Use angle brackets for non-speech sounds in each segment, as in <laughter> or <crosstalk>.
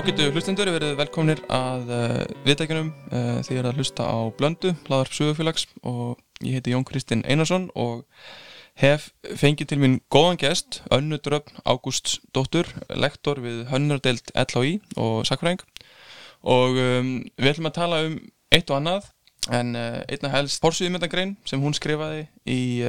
Ágættu hlustendur verið velkomnir að uh, viðtækjunum uh, því að hlusta á Blöndu, hlaðarp Suðufélags og ég heiti Jón Kristinn Einarsson og hef fengið til mín góðan gest, Önnu Dröfn Ágústs dóttur, lektor við Hönnardelt LHI og Sakfræng og um, við ætlum að tala um eitt og annað en uh, einna helst Pórsvíðmyndagrein sem hún skrifaði í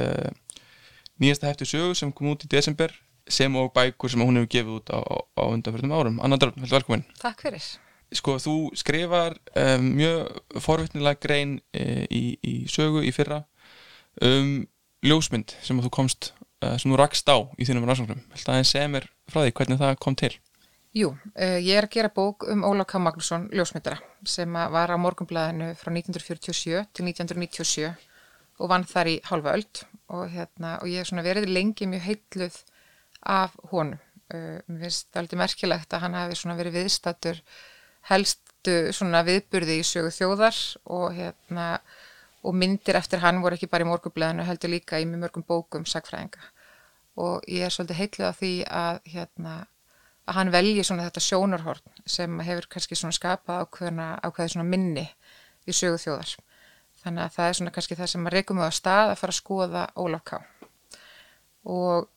nýjasta hefti sögu sem kom út í desember sem og bækur sem hún hefur gefið út á, á undanfjörðum árum. Anna Dröfn, velkomin. Takk fyrir. Sko, þú skrifar um, mjög forvittnilega grein e, í, í sögu í fyrra um ljósmynd sem þú komst, uh, sem þú rakst á í þínum rannsóknum. Viltu aðeins segja mér frá því hvernig það kom til? Jú, uh, ég er að gera bók um Ólaf K. Magnússon, ljósmyndara, sem var á morgunblæðinu frá 1947 til 1997 og vann þar í halva öld og, hérna, og ég hef verið lengi mjög heitluð af honum. Uh, mér finnst það alveg merkilegt að hann hafi verið viðstatur helstu viðburði í sögu þjóðar og, hérna, og myndir eftir hann voru ekki bara í morgubleðinu heldur líka í mörgum bókum sagfræðinga og ég er svolítið heitlið á því að, hérna, að hann velji þetta sjónarhorn sem hefur kannski skapað ákveði minni í sögu þjóðar. Þannig að það er kannski það sem maður reykum á stað að fara að skoða Ólaf Ká og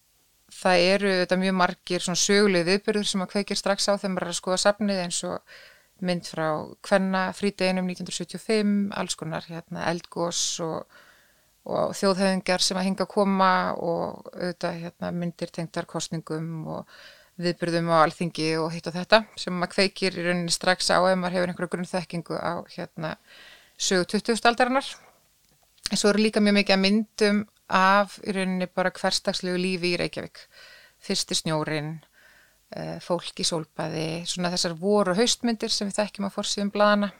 það eru þetta mjög margir svona söguleg viðbyrður sem að kveikir strax á þegar maður er að skoða safnið eins og mynd frá Kvenna frídeginum 1975, alls konar hérna, eldgós og, og þjóðhauðingar sem að hinga að koma og auðvitað hérna, myndir tengtar kostningum og viðbyrðum á alþingi og hitt og þetta sem maður kveikir í rauninni strax á ef maður hefur einhverja grunnþekkingu á hérna, sögu 20. aldarinnar. En svo eru líka mjög mikið að myndum af í rauninni bara hverstagslegu lífi í Reykjavík. Fyrsti snjórin uh, fólk í sólbaði svona þessar voru haustmyndir sem við þekkjum á fórsíðum bladana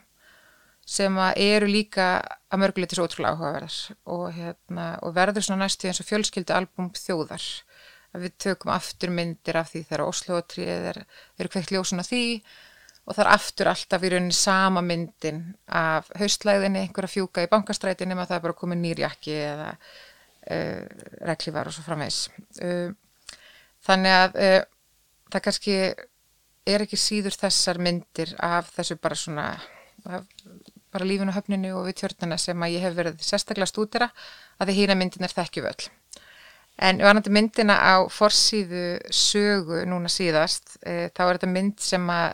sem eru líka að mörguleitis ótrúlega áhugaverðar og, hérna, og verður svona næstu eins og fjölskyldu album þjóðar. Að við tökum aftur myndir af því þegar Oslo-trið er, eru kveikt ljósun af því og það er aftur alltaf í rauninni sama myndin af haustlæðinni, einhverja fjúka í bankastrætinni maður það er bara komið nýrjakki eða reglívar og svo framvegs uh, þannig að uh, það kannski er ekki síður þessar myndir af þessu bara svona af, bara lífinu höfninu og við tjörnuna sem að ég hef verið sérstaklega stúdira að því hýna myndin er þekkju völl en vanandi myndina á forsýðu sögu núna síðast þá er þetta mynd sem að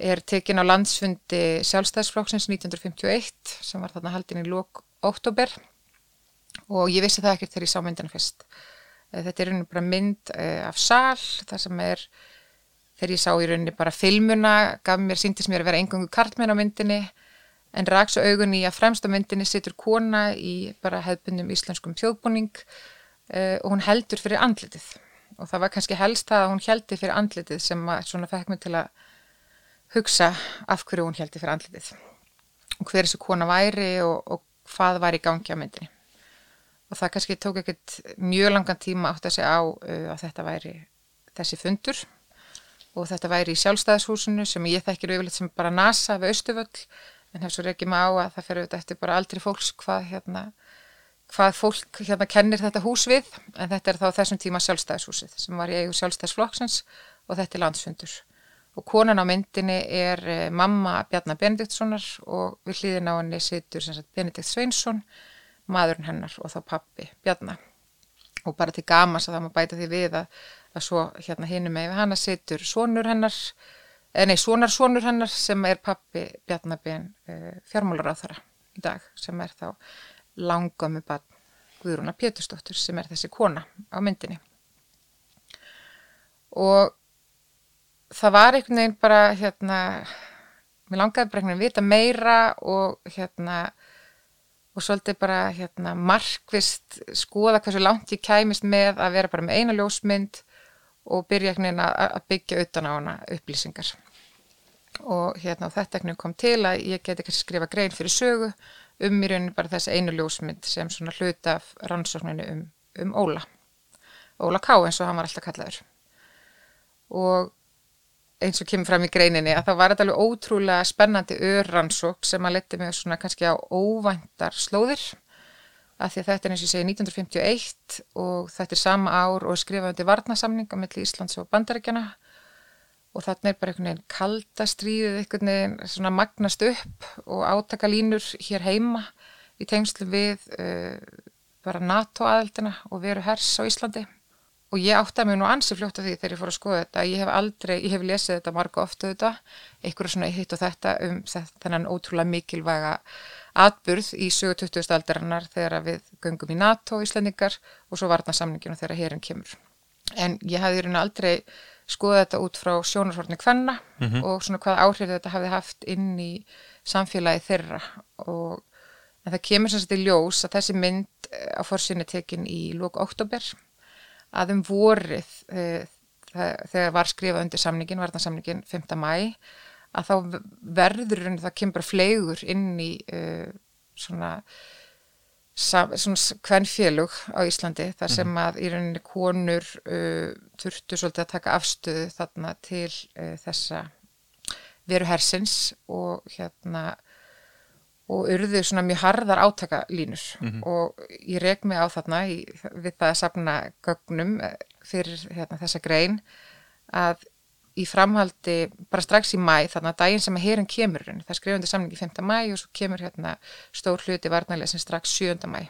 er tekin á landsfundi sjálfstæðsflokksins 1951 sem var þarna haldin í lók óttóber og ég vissi það ekkert þegar ég sá myndina fyrst. Eh, þetta er rauninni bara mynd uh, af sál, það sem er, þegar ég sá í rauninni bara filmuna, gaf mér, síndist mér að vera engangu kartmenn á myndinni, en raks og augun í að fremst á myndinni situr kona í bara hefðbundum íslenskum þjóðbúning uh, og hún heldur fyrir andlitið. Og það var kannski helst það að hún heldi fyrir andlitið sem svona fekk mig til að hugsa af hverju hún heldi fyrir andlitið. Og hver þessu kona væri og, og hvað var í gangi á myndinni og það kannski tók ekkert mjög langan tíma átt að segja á uh, að þetta væri þessi fundur. Og þetta væri í sjálfstæðishúsinu sem ég þekkir auðvitað sem bara NASA við Östuföll en hef svo reykjum á að það fyrir auðvitað eftir bara aldrei fólks hvað hérna hvað fólk hérna kennir þetta hús við. En þetta er þá þessum tíma sjálfstæðishúsið sem var í eigu sjálfstæðisflokksins og þetta er landsfundur. Og konan á myndinni er eh, mamma Bjarnar Benediktssonar og við hlýðin á henni situr Benedikt Sveinsson maðurinn hennar og þá pappi Bjarnar og bara til gamas að það má bæta því við að, að svo hérna hinum með hana situr sonur hennar eða nei, sonar sonur hennar sem er pappi Bjarnabén eh, fjármálar á þara í dag sem er þá langami bann Guðrúna Pétursdóttur sem er þessi kona á myndinni. Og það var einhvern veginn bara hérna mér langaði bara einhvern veginn vita meira og hérna og svolítið bara hérna, markvist skoða hversu langt ég kæmist með að vera bara með eina ljósmynd og byrja að byggja utan á hana upplýsingar. Og hérna þetta kom til að ég geti kannski skrifa grein fyrir sögu um í rauninni bara þessi einu ljósmynd sem svona hluta af rannsókninu um, um Óla. Óla Ká eins og hann var alltaf kallaður. Og eins og kemur fram í greininni að það var þetta alveg ótrúlega spennandi örrannsók sem að leti mig svona kannski á óvæntar slóðir. Að því að þetta er eins og ég segi 1951 og þetta er sama ár og skrifaði varnasamning á milli Íslands og Bandaríkjana og þarna er bara einhvern veginn kaldastríðið einhvern veginn svona magnast upp og átakalínur hér heima í tengslu við uh, bara NATO-aðeldina og veru hers á Íslandi og ég átti að mjög nú ansi fljótt af því þegar ég fór að skoða þetta ég hef aldrei, ég hef lesið þetta marga ofta þetta, einhverju svona hitt og þetta um þennan ótrúlega mikilvæga atburð í 2020. aldarinnar þegar við göngum í NATO Íslandingar og svo varna samninginu þegar hérinn kemur. En ég hafði rauninu aldrei skoðað þetta út frá sjónarhortni kvenna mm -hmm. og svona hvað áhrif þetta hafði haft inn í samfélagi þeirra og en það kemur sem sagt í ljós að þessi mynd á fórsynni tekin í lóku oktober að um vorið e, þegar var skrifað undir samningin, varðansamningin 5. mæ að þá verður það kemur flegur inn í e, svona svona kvennfélug á Íslandi þar sem mhm. að í rauninni konur uh, þurftu svolítið að taka afstöðu þarna til uh, þessa veru hersins og hérna og urðu svona mjög harðar átakalínur mm -hmm. og ég reg mig á þarna í, við það að sapna gögnum eh, fyrir hérna, þessa grein að í framhaldi bara strax í mæ þarna daginn sem að herin kemur það skrifundi samlingi 5. mæ og svo kemur hérna stór hluti varnarlega sem strax 7. mæ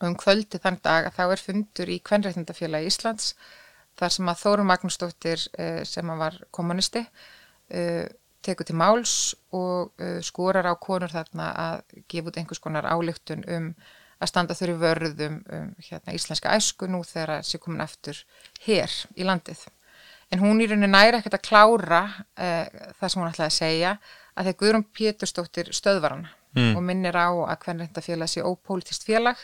og um kvöldi þann dag að þá er fundur í Kvenrættindafélagi Íslands þar sem að Þóru Magnúsdóttir eh, sem að var kommunisti eh, tekur til máls og uh, skorar á konur þarna að gefa út einhvers konar álygtun um að standa þurri vörðum um hérna, íslenska æsku nú þegar það sé komin eftir hér í landið. En hún í rauninni næri ekkert að klára uh, það sem hún ætlaði að segja að þegar Guðrún Péturstóttir stöðvaran mm. og minnir á að hvernig þetta félag sé ópólitist félag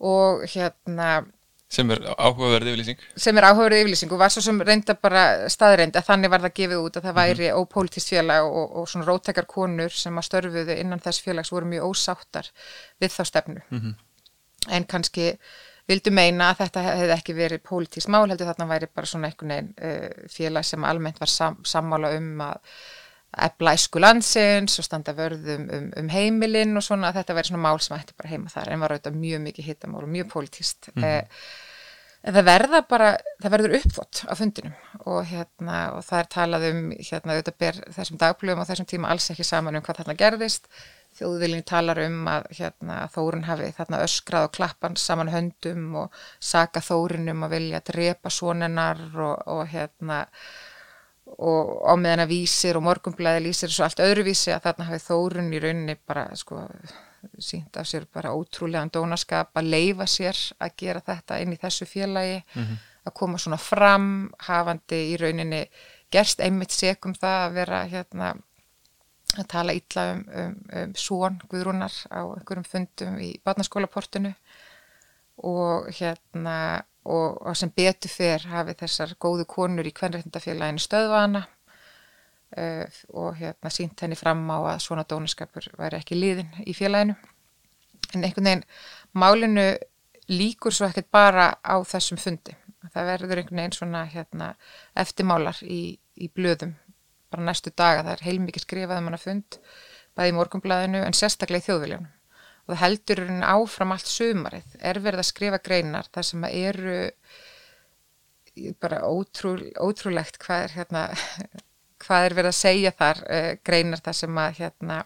og hérna Sem er áhugaverð yfirlýsing? Sem er áhugaverð yfirlýsing og var svo sem reynda bara staðreind að þannig var það gefið út að það væri mm -hmm. ópólitist félag og, og svona róttekar konur sem að störfuðu innan þess félags voru mjög ósáttar við þá stefnu. Mm -hmm. En kannski vildu meina að þetta hefði ekki verið pólitist mál, heldur þarna væri bara svona einhvern veginn uh, félag sem almennt var sam, sammála um að ebla æsku landsins og standa vörðum um, um heimilinn og svona. Þetta verður svona mál sem ætti bara heima þar en var auðvitað mjög mikið hittamál og mjög pólitíst mm. eh, en það verða bara, það verður uppvott á fundinum og hérna og það er talað um hérna auðvitað ber þessum dagblöfum og þessum tíma alls ekki saman um hvað þarna gerðist. Þjóðviljum talar um að hérna Þórun hafi þarna öskrað og klappan saman höndum og saka Þórun um að vilja drepa svoninnar og, og hérna og á meðan að vísir og morgumblæði lýsir svo allt öðruvísi að þarna hafi þórun í rauninni bara sko sínt af sér bara ótrúlegan dónaskap að leifa sér að gera þetta inn í þessu félagi mm -hmm. að koma svona fram hafandi í rauninni gerst einmitt segum það að vera hérna að tala illa um, um, um svon Guðrúnar á einhverjum fundum í barnaskólaportinu og hérna og, og sem betur fyrr hafi þessar góðu konur í kvenrættindafélaginu stöðvana uh, og hérna sínt henni fram á að svona dónaskapur væri ekki líðin í félaginu. En einhvern veginn málinu líkur svo ekkert bara á þessum fundi. Það verður einhvern veginn svona hérna, eftirmálar í, í blöðum bara næstu daga, það er heilmikið skrifað um hana fund bæði í morgumblæðinu en sérstaklega í þjóðviljónum og heldur hún áfram allt sumarið er verið að skrifa greinar þar sem eru bara ótrú, ótrúlegt hvað er hérna <laughs> hvað er verið að segja þar uh, greinar þar sem að hérna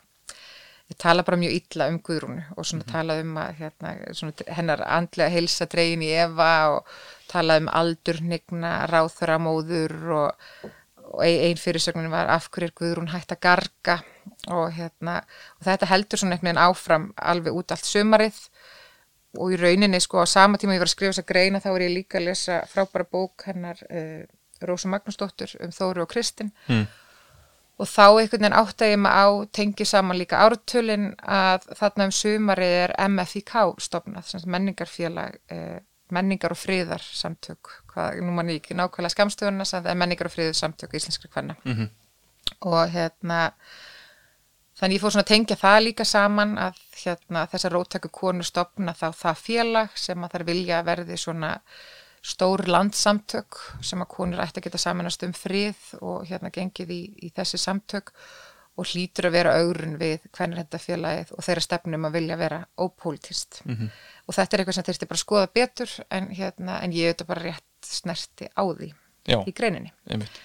ég tala bara mjög illa um Guðrúnu og svona mm -hmm. tala um að hérna, svona, hennar andlega heilsa dregin í Eva og tala um aldurnigna, ráþuramóður og, og einn fyrirsögnin var af hverju er Guðrún hægt að garga og, hérna, og þetta heldur svona einhvern veginn áfram alveg út allt sömarið og í rauninni sko á sama tíma ég var að skrifa þess að greina þá er ég líka að lesa frábæra bók hennar uh, Rósa Magnúsdóttur um Þóru og Kristinn mm. og þá einhvern veginn átt að ég á tengi saman líka ártölin að þarna um sömarið er MFIK stopnað, menningarfélag uh, menningar og friðar samtök hvað, nú mann ekki nákvæmlega skamstöðuna það er menningar og friðar samtök íslenskri hvenna mm -hmm. og hérna Þannig ég fór svona að tengja það líka saman að hérna, þessar róttöku konur stopna þá það félag sem að þær vilja verði svona stór landsamtök sem að konur ætti að geta samanast um frið og hérna gengið í, í þessi samtök og hlýtur að vera augrun við hvernig þetta félagið og þeirra stefnum að vilja vera ópólitist. Mm -hmm. Og þetta er eitthvað sem þurfti bara að skoða betur en, hérna, en ég auðvitað bara rétt snerti á því Já, í greininni. Einmitt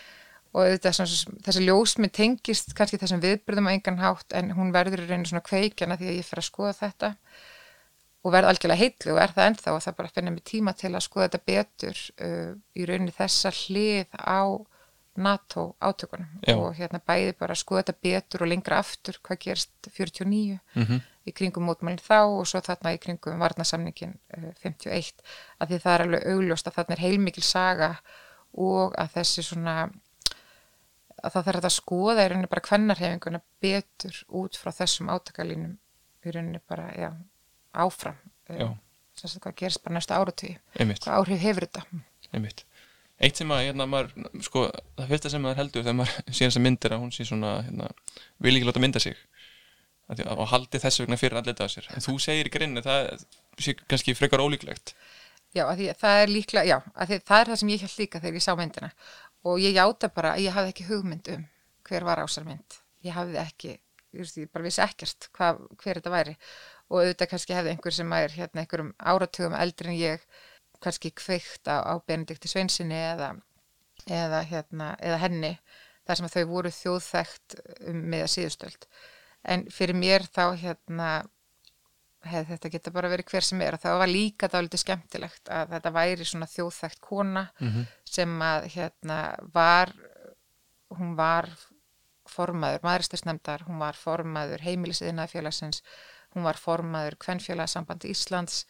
og svona, þessi ljósmynd tengist kannski þessum viðbyrðum á engan hátt en hún verður í rauninu svona kveikjana því að ég fer að skoða þetta og verð algjörlega heitlu og er það ennþá og það bara finnir mig tíma til að skoða þetta betur uh, í rauninu þessa hlið á NATO átökunum Já. og hérna bæði bara að skoða þetta betur og lengra aftur hvað gerst 49 Mhm. í kringum mótmælinn þá og svo þarna í kringum varnasamningin uh, 51 að því það er alveg augljóst að þarna er heilmikil saga og að þessi svona að það þarf að skoða í rauninni bara kvennarhefinguna betur út frá þessum átakalínum í rauninni bara, já, áfram. Þess að hvað gerist bara næstu áratví hvað áhrif hefur þetta? Einmitt. Eitt sem að, hérna, maður, sko, það fyrsta sem maður heldur þegar maður <laughs> sér þessa myndir að hún sé svona, hérna, vil ekki láta mynda sig. Og haldi þess vegna fyrir allir það sér. En þú segir í grinni, það sé kannski frekar ólíklegt. Já, að því að það er líklega, já, það er það sem ég held líka þegar ég sá myndina og ég játa bara að ég hafði ekki hugmynd um hver var ásar mynd. Ég hafði ekki, ég bara vissi ekkert hvað, hver þetta væri og auðvitað kannski hefði einhver sem er hérna einhverjum áratugum eldri en ég kannski kveikt á, á Benedikti Sveinsinni eða, eða, hérna, eða henni þar sem þau voru þjóðþekkt um, með síðustöld. En fyrir mér þá hérna hefði þetta geta bara verið hver sem er. Og það var líka dálítið skemmtilegt að þetta væri svona þjóðþægt kona Mhm. sem að hérna var hún var formaður maðuristisnefndar, hún var formaður heimilisiðnaði félagsins hún var formaður kvennfélagsambandi Íslands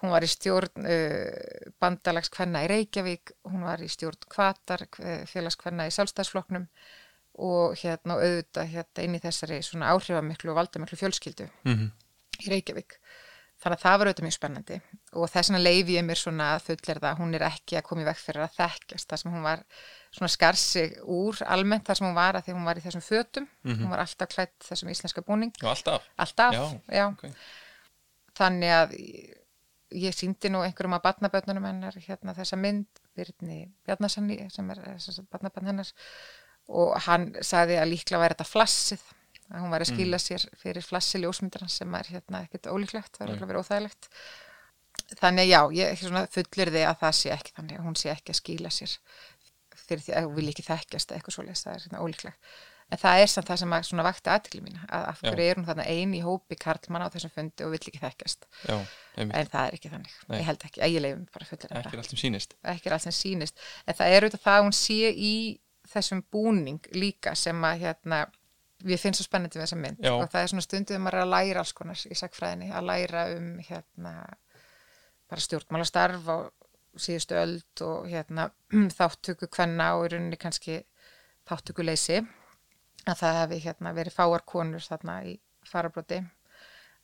hún var í stjórn uh, bandalags kvenna í Reykjavík hún var í stjórn kvatar félags kvenna í sjálfstæðsfloknum og hérna auðvitað hérna inn í þessari svona áhrifamiklu og valdamiklu fjölskyldu. Mm í Reykjavík. Þannig að það var auðvitað mjög spennandi. Og þess vegna leiði ég mér svona að fullir það að hún er ekki að koma í vekk fyrir að þekkjast þar sem hún var svona skar sig úr almennt þar sem hún var að því hún var í þessum fötum, hún var alltaf klætt þessum íslenska búning, og alltaf. Alltaf, Já, já. ok. Þannig að ég síndi nú einhverjum að barnabötnunum hennar hérna þessa mynd, Birni Bjarnasanni sem er barnabötn hennar. Og hann sagði að líklega væri þetta flassið að hún væri að skila sér fyrir flassi ljósmyndarna sem er hérna ekkert ólíklegt, það er örugglega verið óþægilegt. Þannig já, ég svona fullir þið að það sé ekki þannig að hún sé ekki að skila sér fyrir því að hún vil ekki þekkjast eitthvað svoleiðis, það er hérna ólíklegt. En það er samt það sem að svona vakti aðtikli mína, að af hverju er hún þarna ein í hópi karlmanna á þessum fundi og vill ekki þekkjast. Já, En það er ekki þannig. Nei. Ég held ekki, leifum bara allt sem sýnist ekki er allt sem sýnist við finnst svo spennandi við þessa mynd Já. og það er svona maður er að læra alls konar í sagfræðinni, að læra um hérna bara stjórnmálastarf á síðustu öld og hérna <clears throat> þáttöku kvenna og í rauninni kannski þáttökuleysi að það hefði hérna verið fáar konur þarna í farabroti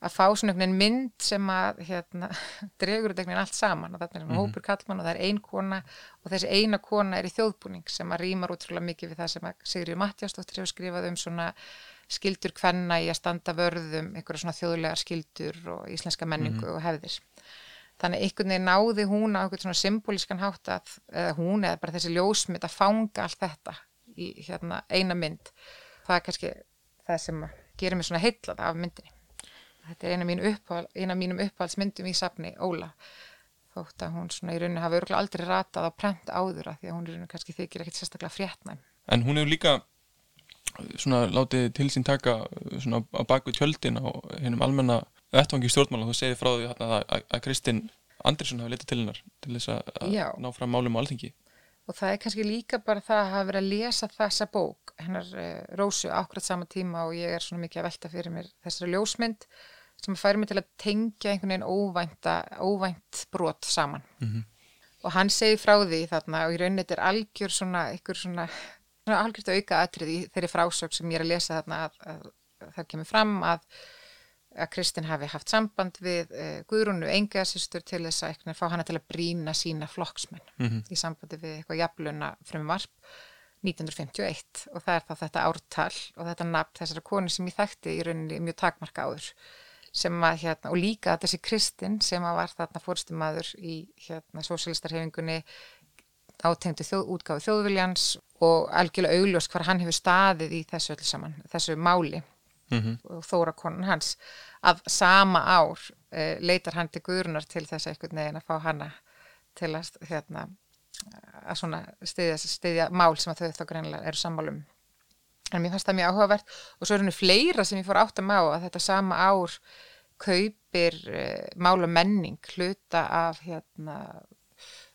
að fá svona einhvern mynd sem að hérna, <laughs> dregur einhvern veginn allt saman og þarna er mm hópur kallmann og það er ein kona og þessi eina kona er í þjóðbúning sem að rýmar útrúlega mikið við það sem að Sigriður Mattiastóttir hefur skrifað um svona skildur kvenna í að standa vörðum einhverja svona þjóðlegar skildur og íslenska menningu og hefðir. Þannig einhvern veginn náði hún á einhvern svona symbolískan hátt að, eða hún eða bara þessi ljósmynd að fanga allt þetta í hérna eina mynd. Það er kannski það sem gerir mig svona heitlað af myndinni. Þetta er eina, mín uppáhald, eina mínum uppáhaldsmyndum í safni Óla. Þótt að hún svona í rauninni hafi örgulega aldrei ratað á prent áður að því að hún í rauninni kannski þykir ekkit sérstaklega fréttnæm. En hún hefur líka svona látið til sín taka svona á baku tjöldin á hennum almenna vettvangi stjórnmála þú segir frá því að, að, að Kristinn Andersson hafi litið til hennar til þess að, Já. ná fram málum á alþingi Og það er kannski líka bara það að hafa verið að lesa þessa bók, hennar uh, Rósu akkurat sama tíma og ég er svona mikið að velta fyrir mér þessari ljósmynd sem færi mig til að tengja einhvern veginn óvænta, óvænt brot saman. Mhm. Og hann segi frá því þarna og í rauninni þetta er algjör svona, einhver svona, svona algjört auka atrið í þeirri frásög sem ég er að lesa þarna að, að, að það kemur fram að að Kristinn hafi haft samband við uh, Guðrúnu Engasistur til þess að eitthvað, fá hana til að brína sína flokksmenn Mhm. í sambandi við eitthvað jafluna frumvarp 1951 og það er þá þetta ártal og þetta nafn þessara konu sem ég þekkti í rauninni mjög takmarka áður sem að hérna, og líka þessi Kristinn sem að var þarna fórstumadur í hérna sósialistarhefingunni átengdu þjóð, útgáfu þjóðviljans og algjörlega augljós hvar hann hefur staðið í þessu öllu saman, þessu máli mm og þóra konan hans. Að sama ár uh, leitar hann til Guðrunar til þess að einhvern veginn að fá hana til að hérna, að svona stiðja, stiðja mál sem að þau þá greinlega eru sammálum en mér fannst það mjög áhugavert. Og svo er henni fleira sem ég fór átt að má að þetta sama ár kaupir uh, mála menning hluta af hérna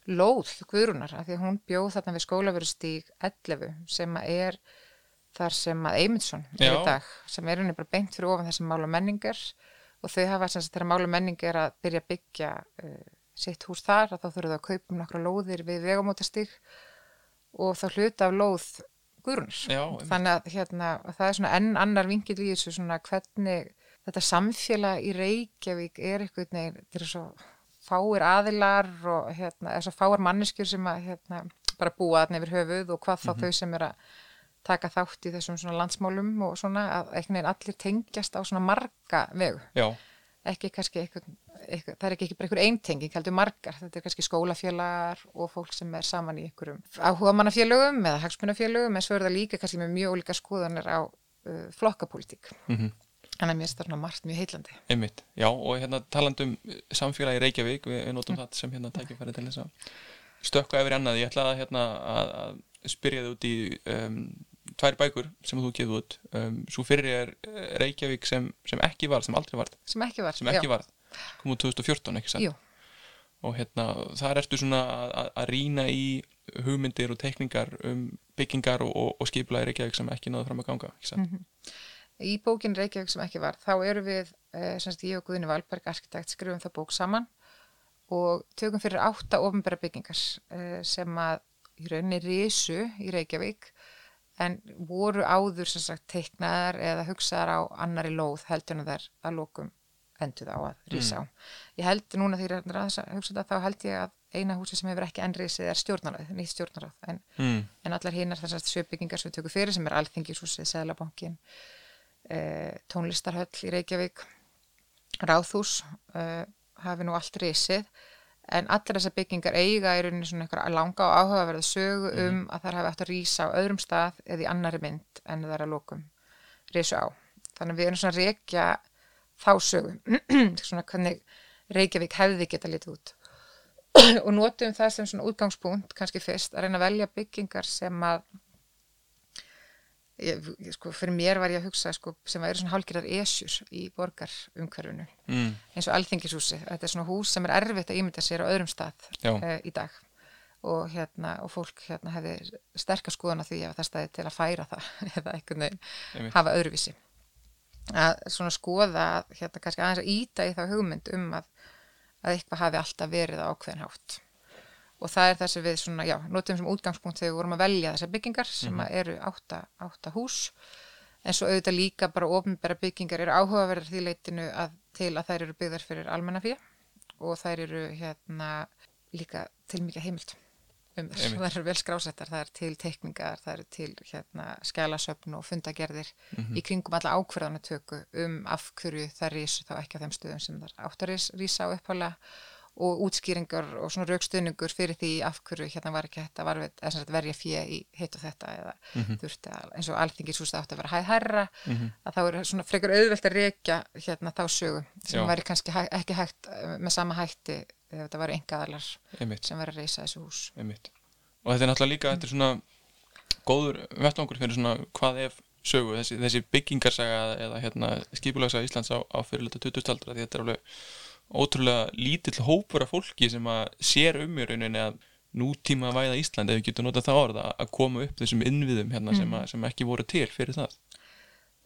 lóð Guðrúnar af því að hún bjóð þarna við skólaverustík 11 sem að er þar sem að Eymundsson er í dag sem er henni bara beint fyrir ofan þessum mála menningar og þau hafa sem sagt þegar mála menning er að byrja að byggja uh, sitt hús þar að þá þurfum þau að kaupa um nokkra lóðir við vegamótastík og þá hluta af lóð Einmitt. þannig að hérna, það er svona enn annar vingil í þessu svona hvernig þetta samfélag í Reykjavík er eitthvað neginn, þetta er svo fáir aðilar og hérna, er svo fáir manneskjur sem að hérna, bara búa þarna yfir höfuð og hvað þá þau sem er að taka þátt í þessum svona landsmálum og svona að einhvern veginn allir tengjast á svona marga vegu. Já, ekki kannski eitthvað, eitthvað, það er ekki, ekki bara einhver eintenging, heldur margar, þetta er kannski skólafélagar og fólk sem er saman í einhverjum áhugamannafélögum eða hagsmunafélögum en svo er það líka kannski með mjög ólíka skoðanir á uh, flokkapólitík. mhm. Þannig að mér er þetta margt mjög heillandi. Einmitt, já og hérna talandum samfélagi Reykjavík, við, við notum það sem hérna tækifæri til þess að stökka yfir annað, ég ætla að hérna að, að spyrja þið út í um, tvær bækur sem þú gefið út. Um, svo fyrir er eh, Reykjavík sem, sem ekki var, sem aldrei var Sem ekki var. sem ekki var, kom út 2014 ekki Jú, og hérna þar ertu svona að, að- að rýna í hugmyndir og teikningar um byggingar og, og, og skipulagi Reykjavík sem ekki náðu fram að ganga ekki satt? Í bókin Reykjavík sem ekki var, þá eru við, eh, sem sagt ég og Guðni Valberg, arkitekt, skrifum það bók saman og tökum fyrir átta ofinbæra byggingar eh, sem að í rauninni risu í Reykjavík en voru áður sem sagt teiknaðar eða hugsaðar á annari lóð heldur en þær að lokum enduð á að risa á. Ég held núna þegar ég hugsa þetta þá held ég að eina húsi sem hefur ekki enn risið er stjórnaráð, nýtt stjórnaráð en, mm. en allar hinnar þessar sjöbyggingar sem við tökum fyrir sem er Alþingishúsið, Sæðlabankin eh, tónlistarhöll í Reykjavík Ráðhús eh, hafi nú allt risið en allir þessar byggingar eiga í rauninni svona einhverja langa og áhugaverða sögu um að þær hafi átt að rísa á öðrum stað eða í annari mynd en það er að lokum risu á. Þannig að við erum svona að rekja þá sögu. <clears throat> Svona hvernig Reykjavík hefði geta litið út. <clears throat> Og notum það sem svona útgangspunkt kannski fyrst að reyna að velja byggingar sem að ég, sko, fyrir mér var ég að hugsa sko, sem að eru svona hálgirar esjur í borgar umhverfinu Mm. eins og alþingishúsi, þetta er svona hús sem er erfitt að ímynda sér á öðrum stað uh, í dag. Og, hérna, og fólk hérna, hefði sterkar skoðan á því að það stæði til að færa það <laughs> eða einhvern veginn hafa öðruvísi. Að svona skoða hérna kannski aðeins að íta í þá hugmynd um að, að eitthvað hafi alltaf verið á ákveðin hátt og það er það sem við svona, já, notum sem útgangspunkt þegar við vorum að velja þessar byggingar sem að eru átta, átta hús. En svo auðvitað líka bara ofnbæra byggingar eru áhugaverðar því leitinu að, til að þær eru byggðar fyrir almennafí og þær eru hérna líka til mikið heimild um þess, Einmitt. þær eru vel skrásettar það er til teikningar, það eru til hérna skælasöfn og fundagerðir í kringum alla ákverðanatöku um af hverju þær rísu þá ekki á þeim stöðum sem þær átt að rís- rísa á upphála og útskýringar og svona raukstuðningur fyrir því af hverju hérna var ekki sem sagt verja fjö í hitt og þetta eða þurfti að, eins og alþingishús átti að vera hæð herra að þá er svona frekar auðvelt að rekja hérna þá sögu sem Já. væri kannski hæ, ekki hægt eh, með sama hætti ef þetta væri engaðalar sem væri að reysa þessu hús einmitt og þetta er náttúrulega líka þetta er svona góður vettvangur fyrir svona hvað ef sögu þessi, þessi byggingarsaga eða hérna skipulagsaga Íslands á, á fyrirlita 20. aldra því þetta er alveg ótrúlega lítill hópur af fólki sem að sér um í rauninni að nútíma væða Ísland ef við getum notað það orða að koma upp þessum innviðum hérna sem, að, sem ekki voru til fyrir það.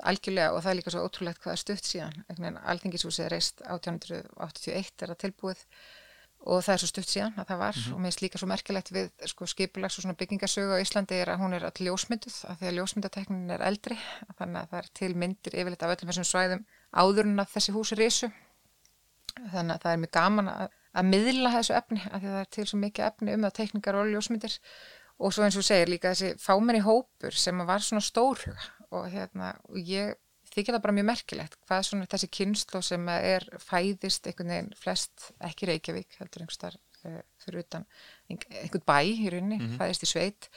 Algjörlega og það er líka svo ótrúlegt hvað er stutt síðan. Alþingishúsið er reist 1881 er það tilbúið og það er svo stutt síðan að það var. Og mér finnst líka svo merkilegt við sko, skipulags og svona byggingasögu á Íslandi er að hún er all ljósmynduð af því að ljósmyndateknin er eldri þannig að það er til myndir yfirleitt af öllum þessum svæðum áður en að þessi hús risu þannig að það er mjög gaman að, að miðla þessu efni af því að það er til svo mikið efni um það tekningar og ljósmyndir og svo eins og segir líka þessi fámenni hópur sem var svona stórhuga og hérna og ég þykir það bara mjög merkilegt hvað svona þessi kynslu sem er fæðist einhvern veginn flest ekki Reykjavík heldur einhvers þar uh, fyrir utan einhver, einhvern bæ í rauninni, fæðist í sveit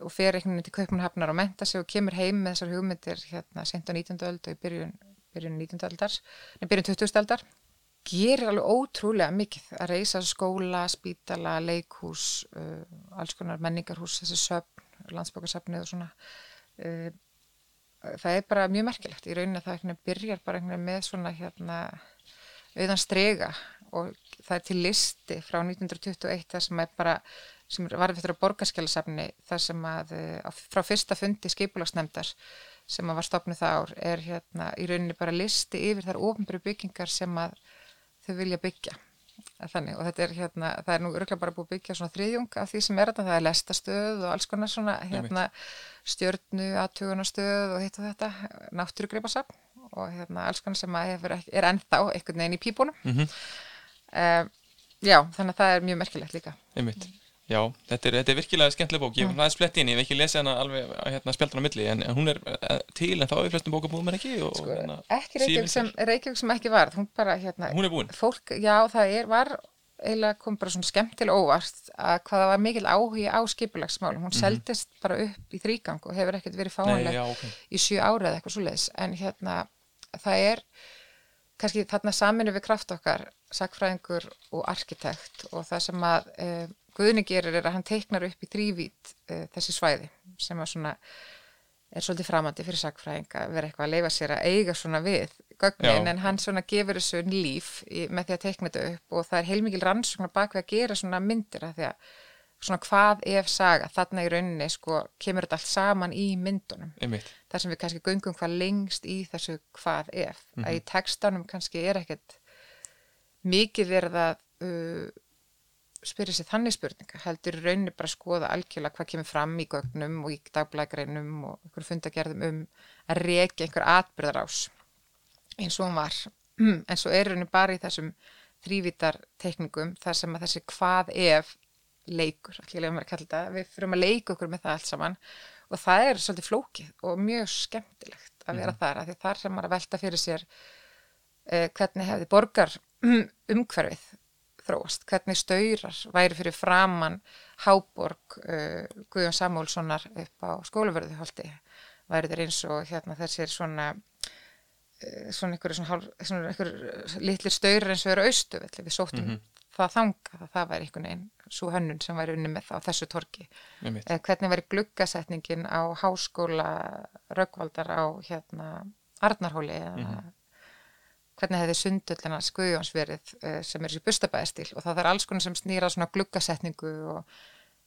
og fer einhvern veginn til Kaupmannhafnar og menta sig og kemur heim með þessar hugmyndir hérna sent á 19. öld og í byrjun, byrjun 19. aldar, nei byrjun 20. aldar gerir alveg ótrúlega mikið að reysa skóla, spítala, leikhús, uh, alls konar menningarhús, þessi söfn, landsbókarsöfnið og svona. Uh, það er bara mjög merkilegt í rauninni að það byrjar bara með svona hérna auðan strega og það er til listi frá 1921 það sem er bara, sem var eftir að borgarskjálasafni það sem að uh, frá fyrsta fundi skipulagsnemdar sem að var stopnið það ár er hérna í rauninni bara listi yfir þar ofnbyrju byggingar sem að þau vilja byggja þannig og þetta er hérna, það er nú örgulega bara búið að byggja svona þriðjung af því sem er þetta, það er lestastöð og alls konar svona hérna stjörnu, aðtugunastöð og hitt og þetta náttúrugreipasafn og hérna alls konar sem hefur, er ennþá einhvern veginn í pípunum mm -hmm. uh, já, þannig að það er mjög merkilegt líka Einmitt. Já, þetta er, þetta er virkilega skemmtileg bók, ég hef næðið splett inn, ég hef ekki lesið hana alveg hérna, spjaldan á milli, en hún er eh, til en þá er flestum bókabúðum en ekki og, sko, hérna, Ekki Reykjavík sem, Reykjavík sem ekki var hún bara, hérna, hún er búin. fólk, Já, það er, var eiginlega kom bara svona skemmtilega óvart að hvaða var mikil áhugi á skipulagsmálum. Hún mm -hmm. seldist bara upp í þrýgang og hefur ekkert verið fáanleg okay. í sjö ára eða eitthvað svo leiðis, en hérna það er kannski þarna saminu við kraft okkar sakfræðingur og arkitekt og það sem að e, Guðni gerir er að hann teiknar upp í þrývít uh, þessi svæði sem er svona er svolítið framandi fyrir sakfræðing að vera eitthvað að leifa sér að eiga svona við gögnin Já. en hann svona gefur þessu líf í, með því að teikna þetta upp og það er heilmikið rannsóknar bak við að gera svona myndir að því að svona hvað ef saga þarna í rauninni sko kemur þetta allt saman í myndunum Einmitt. þar sem við kannski göngum hvað lengst í þessu hvað ef mm -hmm. að í textanum kannski er ekkert mikið verið að uh, spyrir sér þannig spurninga heldur rauninni bara að skoða algjörlega hvað kemur fram í gögnum og í dagblægreinum og einhverjum fundagerðum um að reyka einhver atbyrðar ás eins og hún var <clears throat> en svo er rauninni bara í þessum þrývítar tekningum þar sem að þessi hvað ef leikur, allir að kalla þetta við fyrirum að leika okkur með það allt saman og það er svolítið flókið og mjög skemmtilegt að vera mm. þar að því þar sem maður að velta fyrir sér eh, hvernig hefði borgar umhverfið þróast, hvernig stöyrar væri fyrir framann Háborg uh, Guðjón Samúlssonar upp á skólaverðuholti væri þeir eins og hérna þessir svona uh, svona einhverju svona, svona einhverju litlir stöyrar eins og eru austu við sóttum mm -hmm. það þanga það, það væri einhvern veginn svo hönnun sem væri unni með það á þessu torki uh, hvernig væri gluggasetningin á háskóla Raugvaldar á hérna Arnarhóli eða mm -hmm hvernig hefði sundullina skuðjóns verið uh, sem er þessi bustabæðistil og það er alls konar sem snýra svona gluggasetningu og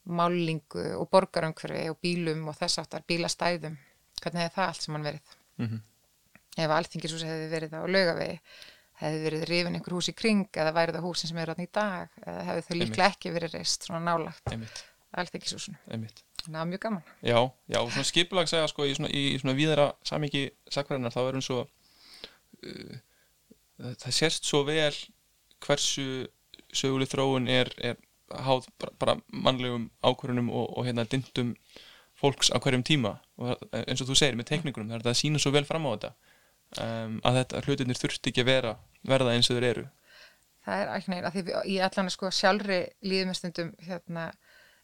málingu og borgarumhverfi og bílum og þess aftar bílastæðum. Hvernig hefði það allt sem hann verið? Mm -hmm. ef alþingisús hefði verið á lögavegi hefði verið rifin einhver hús í kring eða værið á húsin sem eru átni í dag eða hefði þau líklega ekki verið reist svona nálagt alþingisúsinu það var mjög gaman. Já, já, svona skipulag segja sko í svona, í svona það sérst svo vel hversu söguleg þróun er, er háð bara, bara mannlegum ákvörunum og, og hérna dindum fólks á hverjum tíma. Og eins og þú segir með tekníkunum það er að sína svo vel fram á þetta um, að þetta hlutinir þurft ekki að vera verða eins og þeir eru. Það er ekki neina, því ég allan sko sjálfri líðumestundum hérna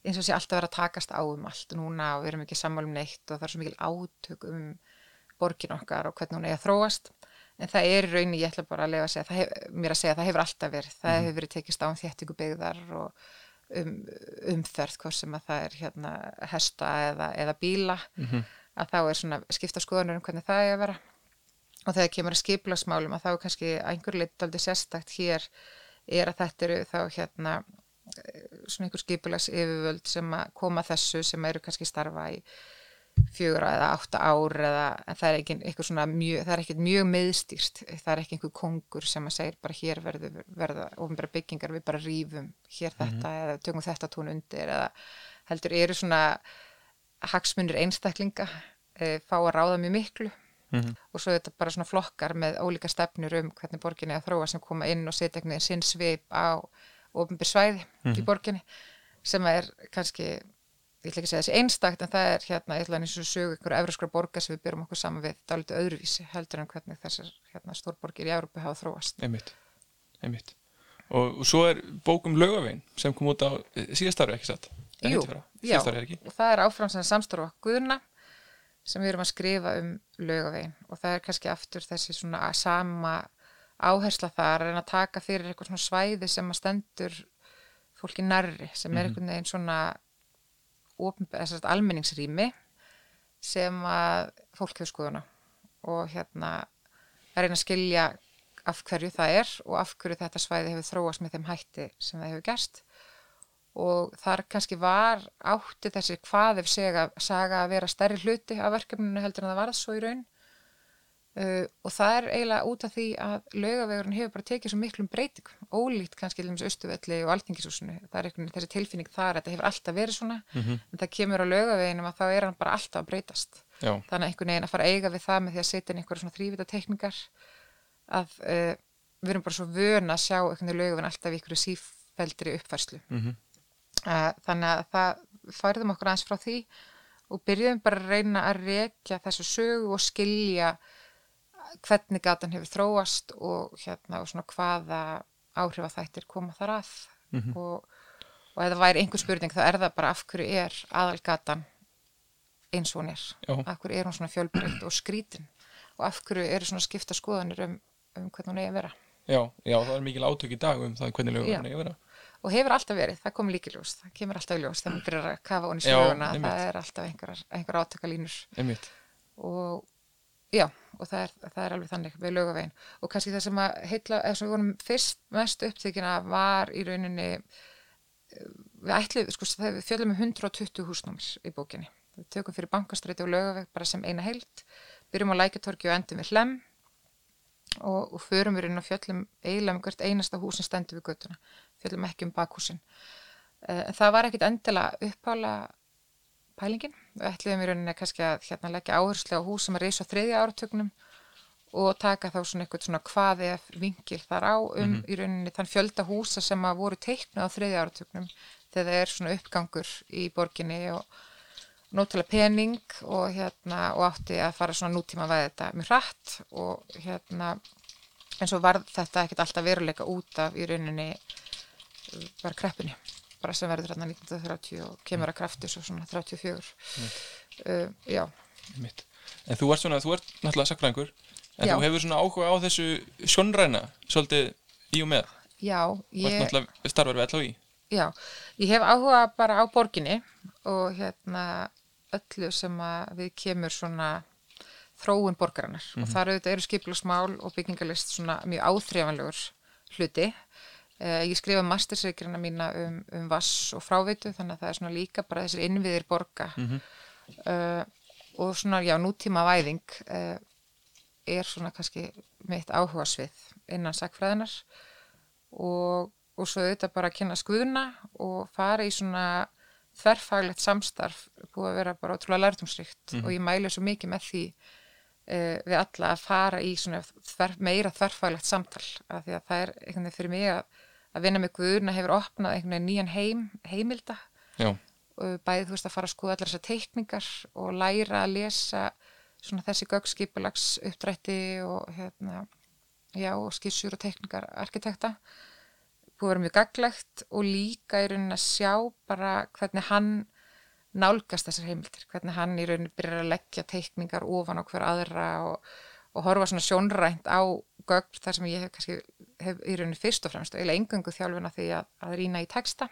eins og sé alltaf verið að takast á um allt núna og við erum ekki sammálum neitt og það er svo mikil átök um borgin okkar og hvernig hún er að þróast en það er raun ég ætla bara að lega að segja, hef, mér að segja það hefur alltaf verið, það mm. hefur verið tekist á um þéttingu byggðar og um, umþörð hvort sem að það er hérna hesta eða, eða bíla mm -hmm. að þá er svona skipta skoðanur um hvernig það er að vera og þegar kemur að skiplasmálum að þá er kannski einhver lit aldrei sérstakt hér er að þetta eru þá hérna svona einhver skipulas yfirvöld sem að koma þessu sem eru kannski starfa í fjögur eða átta ár eða það er ekki mjög, það er ekkert mjög meðstýrt það er ekki einhver kongur sem að segja bara hér verður verða ofinbæra byggingar við bara rýfum hér þetta mm -hmm. eða tökum þetta tón undir eða heldur eru svona hagsmunir einstaklinga e, fá að ráða mjög miklu mm -hmm. og svo er þetta bara svona flokkar með ólíka stefnur um hvernig borginni að þróa sem koma inn og setja einhvern veginn sinn svip á ofinbæra svæði mm -hmm. í mhm. borginni sem er kannski ég ætla ekki að segja þessi einstakt en það er hérna, ég ætla eins og sögu einhverju efraskra borga sem við byrjum okkur saman við dálítið öðruvísi heldur en hvernig þessar hérna, stórborgir í Európa hafa þróast. Einmitt, einmitt. Og, og svo er bókum lögavegin sem kom út á eh, síðastarfi ekki satt? Jú, já, og það er áframsæðan samstarfa Guðuna sem við erum að skrifa um lögavegin og það er kannski aftur þessi svona sama áhersla þar en að taka fyrir eitthvað svona svæði sem að stendur fólki nærri sem er einhvern veginn svona almenningsrými sem að fólk hefur skoðuna og hérna að reyna að skilja af hverju það er og af hverju þetta svæði hefur þróast með þeim hætti sem það hefur gerst. Og þar kannski var átti þessi hvað ef sega, saga að vera stærri hluti af verkefninu heldur en það varð svo í raun Uh, og það er eiginlega út af því að laugavegurinn hefur bara tekið svo miklum breyting ólíkt kannski til dæmis austuvelli og alþingisúsinu, það er einhvern veginn þessi tilfinning þar þetta hefur alltaf verið svona mm -hmm. en það kemur á laugaveginum að þá er hann bara alltaf að breytast Já. þannig að einhvern veginn að fara að eiga við það með því að setja inn einhverja svona þrývita tekningar að uh, við erum bara svo vöna að sjá einhvern veginn laugaveginn alltaf í einhverju sífældri uppfærslu mm -hmm. uh, þannig að það færðum okkur aðeins frá því og byrjuðum bara að reyna að rekja þessu sögu og skilja hvernig gatan hefur þróast og hérna og svona hvaða áhrif að þættir koma þar að. Mm -hmm. og, og ef það væri einhver spurning þá er það bara af hverju er aðalgatan eins og hún er? Já. af hverju er hún svona fjölbreytt og skrítin? Og af hverju eru svona skipta skoðanir um, um hvernig hún eigi að vera? Já, já, það er mikil átök í dag um það hvernig lögum hún eigi að vera. Og hefur alltaf verið, það kom líki ljós það kemur alltaf ljós, það myndir að kafa hún í söguna það er alltaf einhver, einhver átökalínur og Já, og það er, það er alveg þannig við lögavegin og kannski það sem að heitla, eða sem við vorum fyrst mest upptíkina var í rauninni eh, við ætlum, sko við fjöldum með 120 húsnámir í bókinni. Við tökum fyrir bankastræti og lögaveg bara sem eina heilt, byrjum á læketorki og endum við hlem og, og förum við inn á fjöldum eiginlega um hvert einasta húsin stendur við göttuna fjöldum ekki um bakhúsin. Eh, en það var ekkit endilega uppála pælingin. Ætliðum í rauninni kannski að hérna leggja áherslu á hús sem er reysa þriðja áratögnum og taka þá svona eitthvað svona hvað ef vingil þar á um mm -hmm. í rauninni þann fjölda húsa sem að voru teiknuð á þriðja áratögnum þegar það er svona uppgangur í borginni og nótilega pening og hérna og átti að fara svona nútíma að veða þetta mjög hratt og hérna eins og var þetta ekkert alltaf veruleika út af í rauninni bara kreppinni bara sem verður hérna 1930 og kemur að krafti svo svona 34 uh, já Mitt. En þú ert svona, þú ert náttúrulega sakfræðingur en já. þú hefur svona áhuga á þessu sjónræna svolítið í og með Já, ég Þú ert náttúrulega starfar við allá í Já, ég hef áhuga bara á borginni og hérna öllu sem að við kemur svona þróun borgarinnar mm -hmm. og mhm. þar auðvitað eru skiplusmál og byggingalist svona mjög áþreifanlegur hluti ég skrifa mastersreikirina mína um, um vass og fráveitu þannig að það er svona líka bara þessir innviðir borga mm -hmm. uh, og svona já nútíma væðing uh, er svona kannski mitt áhuga svið innan sakfræðinar og, og svo auðvitað bara að kynna skuðuna og fara í svona þverfaglegt samstarf búið að vera bara ótrúlega lærtumsrikt mm -hmm. og ég mælu svo mikið með því uh, við alla að fara í svona þver, meira þverfaglegt samtal af því að það er einhvern veginn fyrir mig að að vinna með Guðurna hefur opnað einhvern veginn nýjan heim, heimilda. Bæðið þú veist að fara að skoða allar þessar teikningar og læra að lesa svona þessi göggskipulags uppdrætti og hérna já og skissur og teikningar arkitekta. Búið að vera mjög gaglegt og líka í raunin að sjá bara hvernig hann nálgast þessar heimildir, hvernig hann í raunin byrjar að leggja teikningar ofan á hver aðra og, og horfa svona sjónrænt á gögn þar sem ég hef kannski hef í rauninni fyrst og fremst og eiginlega engungu þjálfuna því að, að rýna í texta.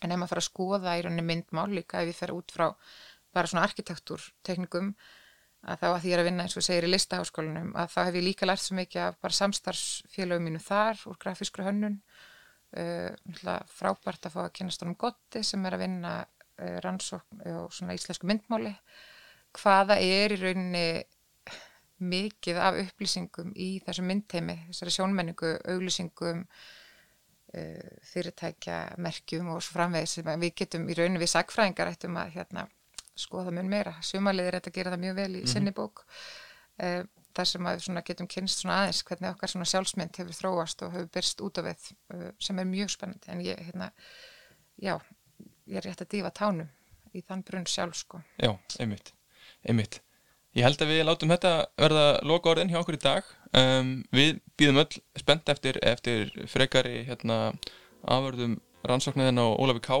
En ef maður fara að skoða í rauninni myndmál líka ef ég fer út frá bara svona arkitektúrteknikum að þá að því ég er að vinna eins og segir í listaháskólanum að þá hef ég líka lært svo mikið af bara samstarfsfélögum mínu þar úr grafískru hönnun. Uh, frábært að fá að kynast honum gotti sem er að vinna uh, rannsókn og svona íslensku myndmáli. Hvaða er í rauninni mikið af upplýsingum í þessu myndteimi, þessari sjónmenningu, auglýsingum, uh, fyrirtækja, merkjum og svo framvegis sem við getum í rauninu við sagfræðingar ættum að hérna, skoða mun meira. Sumarliðir er að gera það mjög vel í mm -hmm. sinni bók. Uh, þar sem við getum kynst aðeins hvernig okkar sjálfsmynd hefur þróast og hefur byrst út af við uh, sem er mjög spennandi. En ég, hérna, já, ég er rétt að dífa tánum í þann brunn sjálf sko. Já, einmitt, einmitt. Ég held að við látum þetta verða loka orðin hjá okkur í dag. Um, við býðum öll spennt eftir, eftir frekari hérna, aförðum rannsókniðin á Ólafi Ká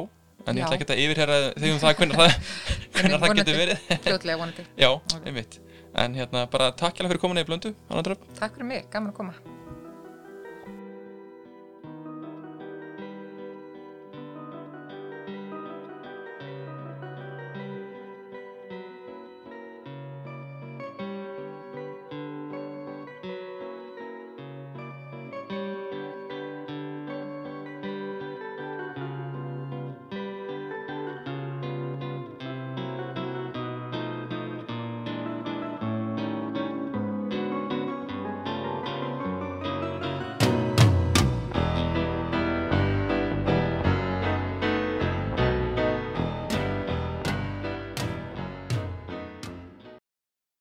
en ég ætla ekki að yfirherra þegar um það hvernig það, <laughs> hvernig það getur verið. Fljóðlega vonandi. <laughs> Já, einmitt. En hérna bara takk hjá það fyrir komin í blöndu. Takk fyrir mig, gaman að koma.